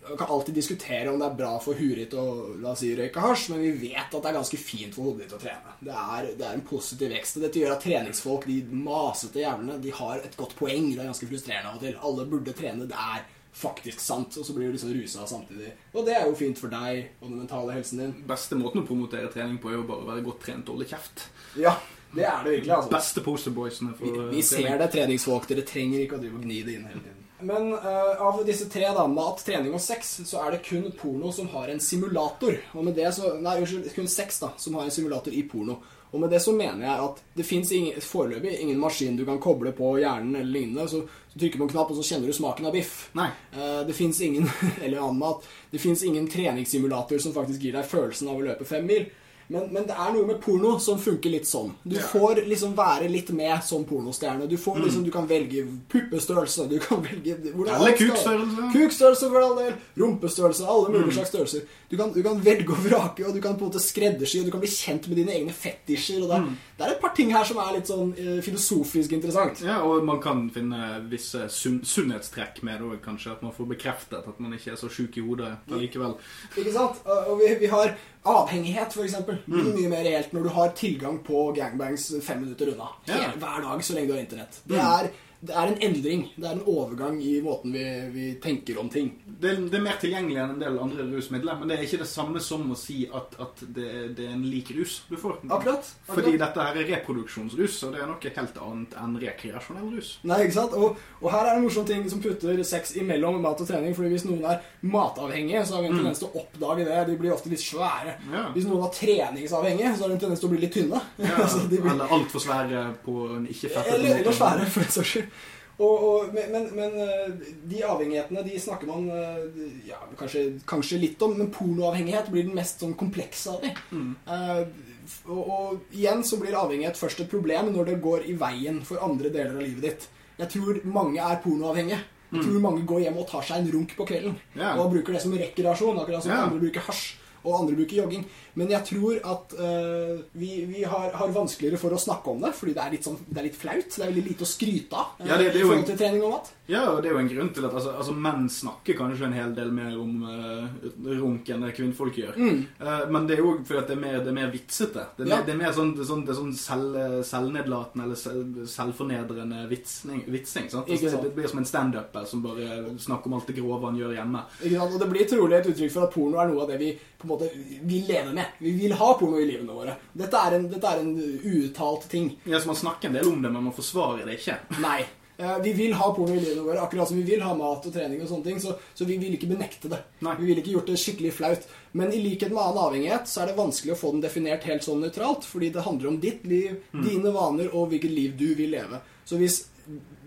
Man kan alltid diskutere om det er bra for huet ditt å la oss si, røyke hasj, men vi vet at det er ganske fint for hodet ditt å trene. Det er, det er en positiv vekst. og Dette gjør at treningsfolk, de masete jævlene, de har et godt poeng. Det er ganske frustrerende av og til. Alle burde trene. Det er faktisk sant, og så blir du liksom rusa samtidig. Og det er jo fint for deg og den mentale helsen din. Beste måten å promotere trening på er jo bare å være godt trent og holde kjeft. Ja, det er det virkelig, altså. Beste posterboysene Vi, for vi eh, ser det, treningsfolk. Dere trenger ikke å drive og gni det inn hele tiden. Men uh, av disse tre, da, mat, trening og sex, så er det kun porno som har en simulator. Og med det så, Nei, unnskyld, kun sex da, som har en simulator i porno. Og med det så mener jeg at det fins foreløpig ingen maskin du kan koble på hjernen eller lignende. Så du trykker på en knapp, og så kjenner du smaken av biff. Nei. Uh, det fins ingen eller annen mat. Det fins ingen treningssimulator som faktisk gir deg følelsen av å løpe fem mil. Men, men det er noe med porno som funker litt sånn. Du Ja. får liksom være litt med som pornostjerne. Du får liksom, du kan velge puppestørrelse, du kan velge Eller kukstørrelse. Kukstørrelse for all del. Rumpestørrelse. Alle Mm. mulige slags størrelser. Du kan, du kan velge og vrake, og du kan på en måte skreddersy, og du kan bli kjent med dine egne fetisjer. Det, Mm. det er et par ting her som er litt sånn eh, filosofisk interessant. Ja, og man kan finne visse sunn sunnhetstrekk med det òg, kanskje. At man får bekreftet at man ikke er så sjuk i hodet allikevel. Ikke sant? Og vi, vi har avhengighet, for eksempel. Mm. Mye, mer reelt når du har tilgang på gangbangs fem minutter unna. Mm. Hver dag så lenge du har internett. Det, er, det er en endring. Det er en overgang i måten vi, vi tenker om ting. Det, det er mer tilgjengelig enn en del andre rusmidler, men det er ikke det samme som å si at, at det, det er en lik rus du får. Akkurat. Fordi dette her er reproduksjonsrus, og det er noe helt annet enn rekreasjonell rus. Nei, ikke sant? Og, og her er det en morsom ting som putter sex imellom mat og trening. Fordi hvis noen er matavhengige, så har vi en tendens til å oppdage det. De blir ofte litt svære. Ja. Hvis noen er treningsavhengige, så har de en tendens til å bli litt tynne. Ja, blir, Eller altfor svære på en ikke-fettete eller, eller svære, for den saks skyld. Og, og, men, men, eh, de avhengighetene de snakker man eh, ja, kanskje, kanskje litt om, men pornoavhengighet blir den mest sånn komplekse av de. Mm. Uh, og, og igjen så blir avhengighet først et problem når det går i veien for andre deler av livet ditt. Jeg tror mange er pornoavhengige. Jeg tror mange går hjem og tar seg en runk på kvelden. Yeah. Og bruker det som rekreasjon, akkurat som yeah. andre bruker hasj. Og andre bruker jogging. Men jeg tror at uh, vi, vi har, har vanskeligere for å snakke om det, fordi det er litt, sånn, det er litt flaut. Det er veldig lite å skryte av Uh, Ja, det- det er i jo til trening og mat. Ja, og det er jo en grunn til at altså, altså, menn snakker kanskje en hel del mer om uh, runk enn det kvinnfolk gjør. Eh, men det er jo fordi at det er mer, det er mer vitsete. Det er, Ja. mer, det er mer sånn, det er sånn, det er sånn selv, selvnedlatende eller selv, selvfornedrende vitsing. vitsing sant? Altså, sant. det blir som en standuper som bare snakker om alt det grove han gjør hjemme. Ikke sant? Og det blir trolig et uttrykk for at porno er noe av det vi på en måte vil leve med. Vi vil ha porno i livene våre. Dette er en, dette er en uuttalt ting. Ja, så Man snakker en del om det, men man forsvarer det ikke. Nei. Eh, Vi vil ha porno i livene våre, akkurat som vi vil ha mat og trening og sånne ting. Så, så vi vil ikke benekte det. Nei. Vi vil ikke gjort det skikkelig flaut. Men i likhet med annen avhengighet så er det vanskelig å få den definert helt sånn nøytralt. Fordi det handler om ditt liv, dine vaner og hvilket liv du vil leve. Så hvis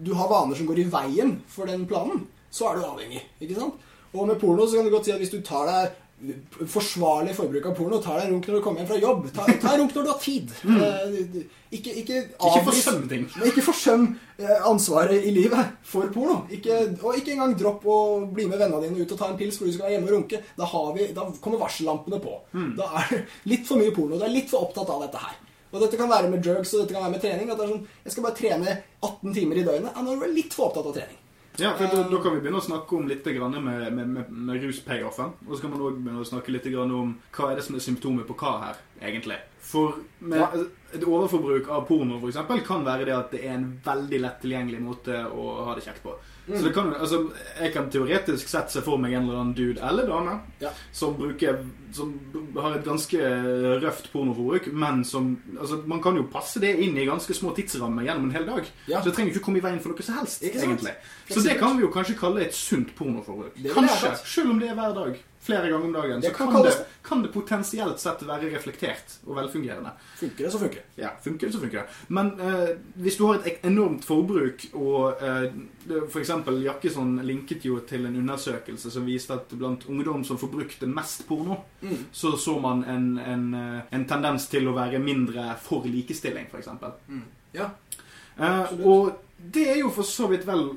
du har vaner som går i veien for den planen, så er du avhengig. ikke sant? Og med porno så kan du godt si at hvis du tar deg forsvarlig forbruk av porno, Ta deg en runk når du kommer hjem fra jobb, ta, ta en runk når du har tid. Mm. Ikke, ikke, Ikke forsøm ting. ikke forsøm eh, ansvaret i livet for porno. Ikke, og ikke engang dropp å bli med vennene dine ut og ta en pils fordi du skal være hjemme og runke. Da, har vi, da kommer varsellampene på. Da er det litt for mye porno. Du er litt for opptatt av dette her. Og dette kan være med drugs og dette kan være med trening. Sånn, Jeg skal bare trene 18 timer i døgnet. Ja, nå er du litt for opptatt av trening. Ja, for da, da kan vi begynne å snakke om litt med, med, med, med rus-payoffen. Og så kan man også begynne å snakke litt om hva er det som er symptomet på hva her, egentlig. For med et overforbruk av porno for eksempel, kan være det at det er en veldig lett tilgjengelig måte å ha det kjekt på. Så det kan, altså, Jeg kan teoretisk sett se for meg en eller annen dude eller dame Ja. som bruker Som har et ganske røft pornoforbruk, men som altså, Man kan jo passe det inn i ganske små tidsrammer gjennom en hel dag. Ja. Så det trenger ikke komme i veien for noe som helst. Egentlig Så det kan vi jo kanskje kalle et sunt pornoforbruk. Kanskje, selv om det er hver dag. Flere ganger om dagen. Så kan kan det, kan det potensielt sett være reflektert og velfungerende. Funker det, så funker det. Ja, funker det, så funker det. Men eh, hvis du har et enormt forbruk, og eh, f.eks. Jakkesson linket jo til en undersøkelse som viste at blant ungdom som forbrukte mest porno, Mm. så så man en, en, eh, en tendens til å være mindre for likestilling, for eksempel. Ja. Eh, og det er jo for så vidt vel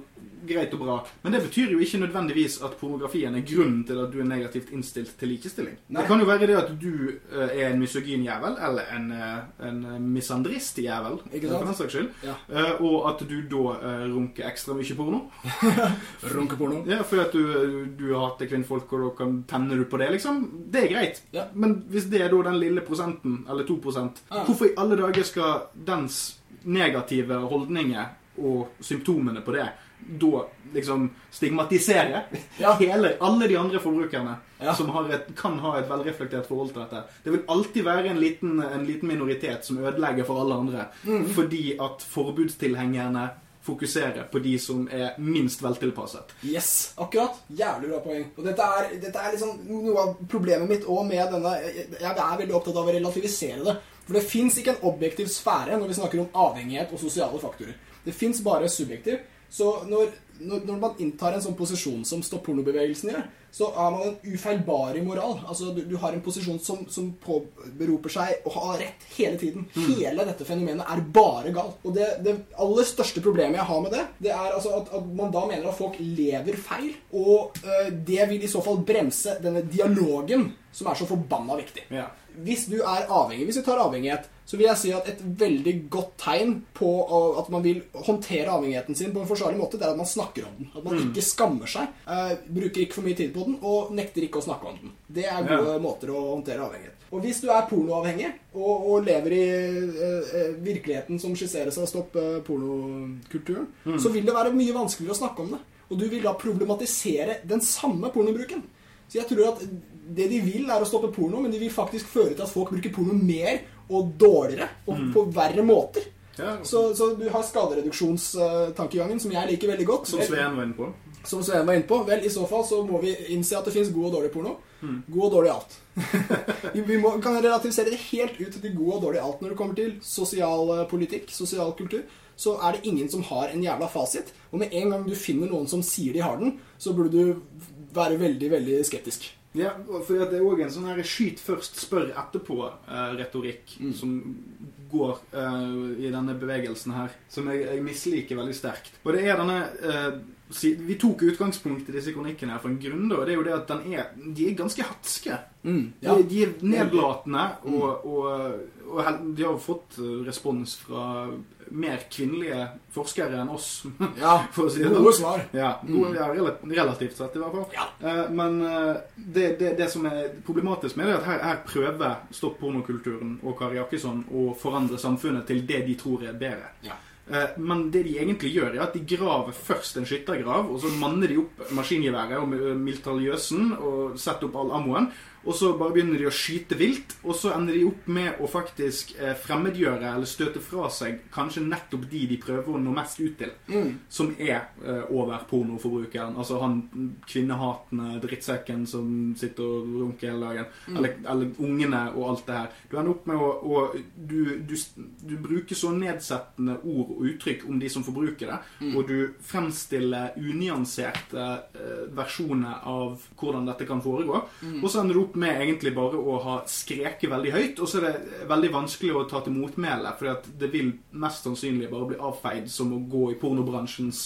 greit og bra, men det betyr jo ikke nødvendigvis at pornografien er grunnen til at du er negativt innstilt til likestilling. Nei. Det kan jo være det at du eh, er en misogyn jævel, eller en, eh, en misandrist jævel, for den saks skyld, Ja. Eh, og at du da runker ekstra mye porno. Runkeporno. Ja, fordi at du, du hater kvinnfolk, og da kan tenner du på det, liksom. Det er greit. Ja. Men hvis det er da den lille prosenten, eller to prosent, Ja. hvorfor i alle dager skal dens negative holdninger og symptomene på det, da liksom stigmatisere Ja. hele, alle de andre forbrukerne Ja. som har et, kan ha et velreflektert forhold til dette. Det vil alltid være en liten, en liten minoritet som ødelegger for alle andre, Mm. fordi at forbudstilhengerne fokuserer på de som er minst veltilpasset. Yes, akkurat. Jævlig bra poeng. Og dette er, dette er liksom noe av problemet mitt òg med denne Jeg jeg er veldig opptatt av å relativisere det. For det fins ikke en objektiv sfære når vi snakker om avhengighet og sosiale faktorer. Det fins bare subjektiv. Så når, når, når man inntar en sånn posisjon som Stopp pornobevegelsen gjør, så har man en ufeilbarlig moral. Altså, du, du har en posisjon som, som påberoper seg å ha rett hele tiden. Hele dette fenomenet er bare galt. Og det, det aller største problemet jeg har med det, det er altså at, at man da mener at folk lever feil. Og øh, det vil i så fall bremse denne dialogen, som er så forbanna viktig. Ja. Hvis du er avhengig, hvis du tar avhengighet, så vil jeg si at et veldig godt tegn på at man vil håndtere avhengigheten sin på en forsvarlig måte, det er at man snakker om den. At man ikke skammer seg, uh, bruker ikke for mye tid på den, og nekter ikke å snakke om den. Det er gode måter å håndtere avhengighet. Og hvis du er pornoavhengig, og, og lever i eh, virkeligheten som skisseres av Stopp uh, pornokulturen, så vil det være mye vanskeligere å snakke om det. Og du vil da problematisere den samme pornobruken. Så jeg tror at det de vil, er å stoppe porno, men de vil faktisk føre til at folk bruker porno mer og dårligere og på verre måter. Ja, Så, så du har skadereduksjonstankegangen, som jeg liker veldig godt. som Sveen var inne på. som Sveen var inne på. Vel, i så fall så må vi innse at det fins god og dårlig porno. God og dårlig alt. vi vi må, kan relativisere det helt ut til god og dårlig alt når det kommer til sosial eh, politikk, sosial kultur. Så er det ingen som har en jævla fasit. Og med en gang du finner noen som sier de har den, så burde du være veldig, veldig skeptisk. Ja, for det er òg en sånn her skyt først, spør etterpå-retorikk som går eh, i denne bevegelsen her, som jeg, jeg misliker veldig sterkt. Og det er denne eh, si- Vi tok utgangspunkt i disse kronikkene her for en grunn, og det er jo det at den er, de er ganske hatske. Ja. De, de er nedlatende, og, og, og hel- de har fått eh, respons fra mer kvinnelige forskere enn oss. Ja, For å si det gode sånn. svar. Ja, gode, ja relativt sett i hvert fall. Ja. Eh, men eh, det, det, det som er problematisk med det, er at her, her prøver Stopp pornokulturen og Kari Jakkesson å forandre samfunnet til det de tror er bedre. Ja. Eh, Men det de egentlig gjør, er at de graver først en skyttergrav, og så manner de opp maskingeværet og militaljøsen og setter opp all ammoen. Og så bare begynner de å skyte vilt, og så ender de opp med å faktisk eh, fremmedgjøre eller støte fra seg kanskje nettopp de de prøver å nå mest ut til. Som er eh, over pornoforbrukeren. Altså han kvinnehatende drittsekken som sitter og runker hele dagen. Eller, eller ungene og alt det her. Du ender opp med å, å du, du, du bruker så nedsettende ord og uttrykk om de som forbruker det, og du fremstiller unyanserte eh, versjoner av hvordan dette kan foregå. Og så ender du opp med egentlig bare å ha skreket veldig høyt, og så er det veldig vanskelig å ta til motmæle, for det vil mest sannsynlig bare bli avfeid som å gå i pornobransjens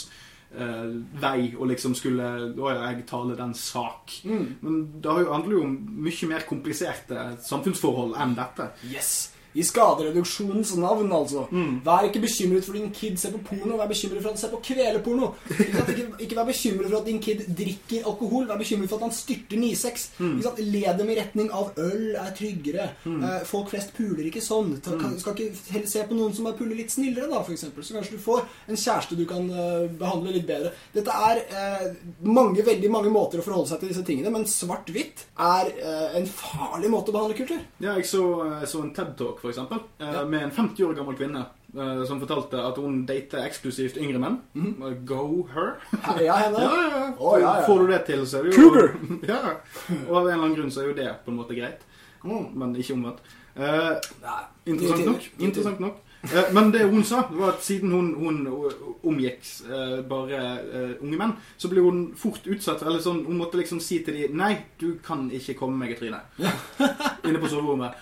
eh, vei og liksom skulle Å ja, jeg taler den sak. Men det handler jo om mye mer kompliserte samfunnsforhold enn dette. Yes. I skadereduksjonens navn, altså. Mm. Vær ikke bekymret for din kid ser på porno, vær bekymret for at han ser på kveleporno. Ikke, ikke, vær bekymret for at din kid drikker alkohol, vær bekymret for at han styrter 9-6. Mm. Led dem i retning av øl er tryggere. Eh, folk flest puler ikke sånn. Ta, Mm. kan, skal ikke heller se på noen som er puler litt snillere, da, eksempel. Så kanskje du får en kjæreste du kan uh, behandle litt bedre. Dette er uh, mange, veldig mange måter å forholde seg til disse tingene, men svart-hvitt er uh, en farlig måte å behandle kultur. Ja, jeg så, jeg så en TED-talk, eksempel, eh, Ja. med en 50 år gammel kvinne eh, som fortalte at hun dater eksklusivt yngre menn. Eh, Go her. Heia henne. Ja, ja, ja. Oh, ja, ja. Får du det til, så er det jo Cougar! ja. Og av en eller annen grunn så er jo det på en måte greit. Men ikke omvendt. Eh, interessant nok. Interessant nok. Eh, men det hun sa, var at siden hun, hun omgikk eh, bare eh, unge menn, så ble hun fort utsatt Eller sånn, hun måtte liksom si til dem Nei, du kan ikke komme meg i trynet. Inne på soverommet.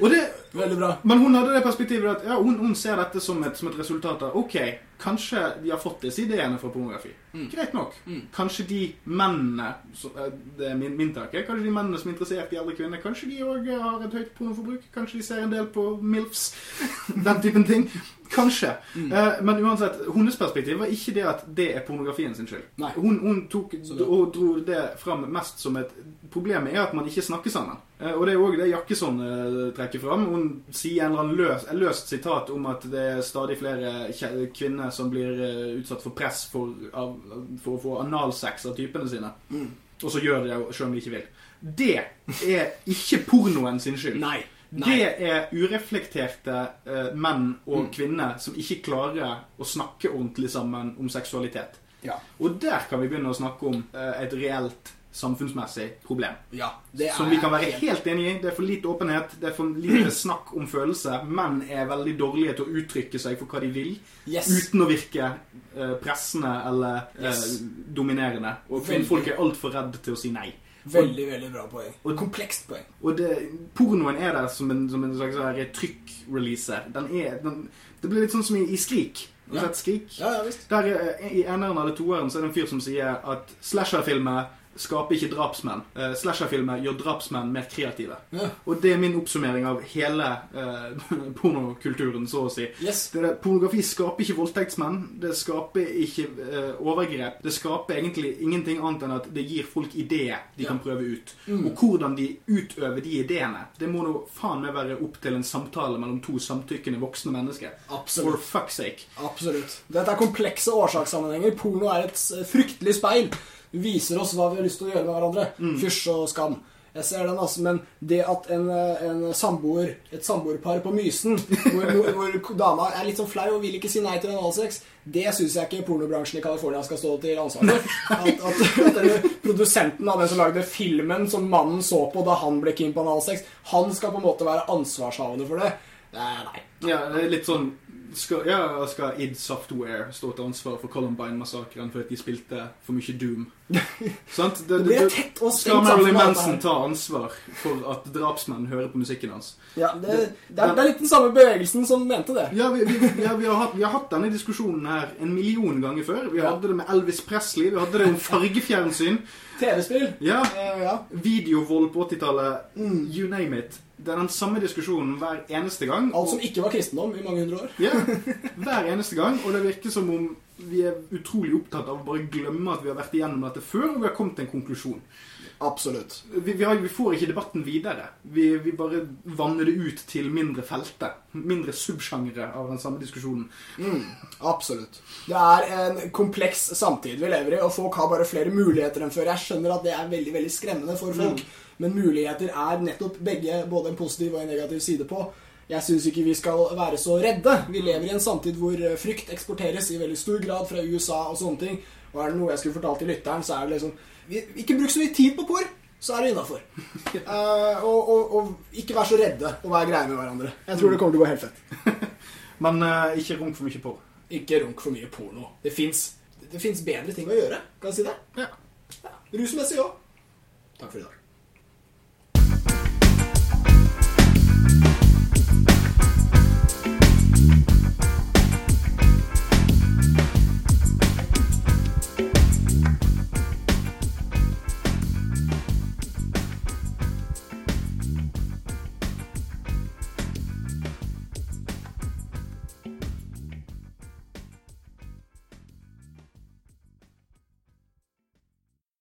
Det Veldig bra. men hun hadde det perspektivet at ja, hun, hun ser dette som et, som et resultat av Ok, kanskje de har fått disse ideene fra pornografi. Greit nok. Kanskje de mennene eh, Det er min, min tanke. Kanskje de mennene som er interessert i eldre kvinner, kanskje de òg har et høyt pornoforbruk. Kanskje de ser en del på MILFs. Den typen ting. Kanskje. Mm. Eh, men uansett, hennes perspektiv var ikke det at det er pornografien sin skyld. Nei. Hun, hun tok og dro det fram mest som et Problemet er at man ikke snakker sammen. Eh, og det er òg det Jakkesson eh, trekker fram. Hun sier en eller annen løs, et løst sitat om at det er stadig flere kvinner som blir eh, utsatt for press for, av, for å få analsex av typene sine. Mm. Og så gjør de det selv om de ikke vil. Det er ikke pornoen sin skyld. Nei. Nei. Det er ureflekterte eh, menn og Mm. kvinner som ikke klarer å snakke ordentlig sammen om seksualitet. Ja. Og der kan vi begynne å snakke om eh, et reelt samfunnsmessig problem. ja Som vi kan være helt- enig i. Det er for lite åpenhet, det er for lite snakk om følelser. Menn er veldig dårlige til å uttrykke seg for hva de vil, Yes. uten å virke eh, pressende eller eh, Yes. dominerende. Og kvinnfolk er altfor redde til å si nei. Veldig, veldig bra poeng. Og- Komplekst poeng. Og det, pornoen er der som en, som en slags trykkreleaser. trykkrelease. Den er den, Det blir litt sånn som i, i Skrik. Ja. Skrik? Ja, ja visst. Der eh, I eneren eller toeren så er det en fyr som sier at slasherfilmer skaper ikke drapsmenn. Uh, slasherfilmer gjør drapsmenn mer kreative. Ja. Og det er min oppsummering av hele uh, pornokulturen, så å si. Yes. Det det, pornografi skaper ikke voldtektsmenn. Det skaper ikke uh, overgrep. Det skaper egentlig ingenting annet enn at det gir folk ideer de Ja. kan prøve ut. Mm. Og hvordan de utøver de ideene, det må nå faen meg være opp til en samtale mellom to samtykkende voksne mennesker. For fuck's sake. Absolutt. Dette er komplekse årsakssammenhenger. Porno er et fryktelig speil. Viser oss hva vi har lyst til å gjøre med hverandre. Mm. Fysj og skam. Jeg ser den, altså, men det at en, eh, en samboer, et samboerpar på Mysen, hvor, hvor, hvor dama er litt sånn flau og vil ikke si nei til analsex, det syns jeg ikke pornobransjen i California skal stå til ansvar for. At, at, at denne produsenten av den som lagde filmen som mannen så på da han ble keen på analsex, han skal på en måte være ansvarshavende for det. Nei, nei. Ja, det er litt sånn skal, ja, skal id Software stå til ansvar for Columbine-massakren fordi de spilte for mye Doom? Sant? Det blir et tett og skal Marilyn Manson ta ansvar for at drapsmenn hører på musikken hans? Ja, det, det, er, det litt den samme bevegelsen som mente det. Ja, vi, vi, ja, vi, har hatt, vi har hatt denne diskusjonen her en million ganger før. Vi hadde det med Elvis Presley, vi hadde det om fargefjernsyn. TV-spill. Ja, Eh, ja. Videovold på 80-tallet. Mm. You name it. Det er den samme diskusjonen hver eneste gang. Alt som ikke var kristendom i mange hundre år. Ja, hver eneste gang. Og det virker som om vi er utrolig opptatt av å bare glemme at vi har vært igjennom dette før, og vi har kommet til en konklusjon. Absolutt. Vi, vi, har, vi får ikke debatten videre. Vi, vi bare vanner det ut til mindre felter. Mindre subsjangre av den samme diskusjonen. Mm, absolutt. Det er en kompleks samtid vi lever i, og folk har bare flere muligheter enn før. Jeg skjønner at det er veldig veldig skremmende for folk, men muligheter er nettopp begge både en positiv og en negativ side på. Jeg syns ikke vi skal være så redde. Vi lever i en samtid hvor eh, frykt eksporteres i veldig stor grad fra USA og sånne ting. Og er det noe jeg skulle fortalt til lytteren, så er det liksom Ikke bruk så mye tid på porr, så er det innafor. og, og, og ikke vær så redde og vær greie med hverandre. Jeg tror det kommer til å gå helt fett. Men uh, ikke runk for mye porno. Ikke runk for mye porno. Det fins bedre ting å gjøre. Kan jeg si det? Ja. Ja. Rusmessig òg. Takk for i dag.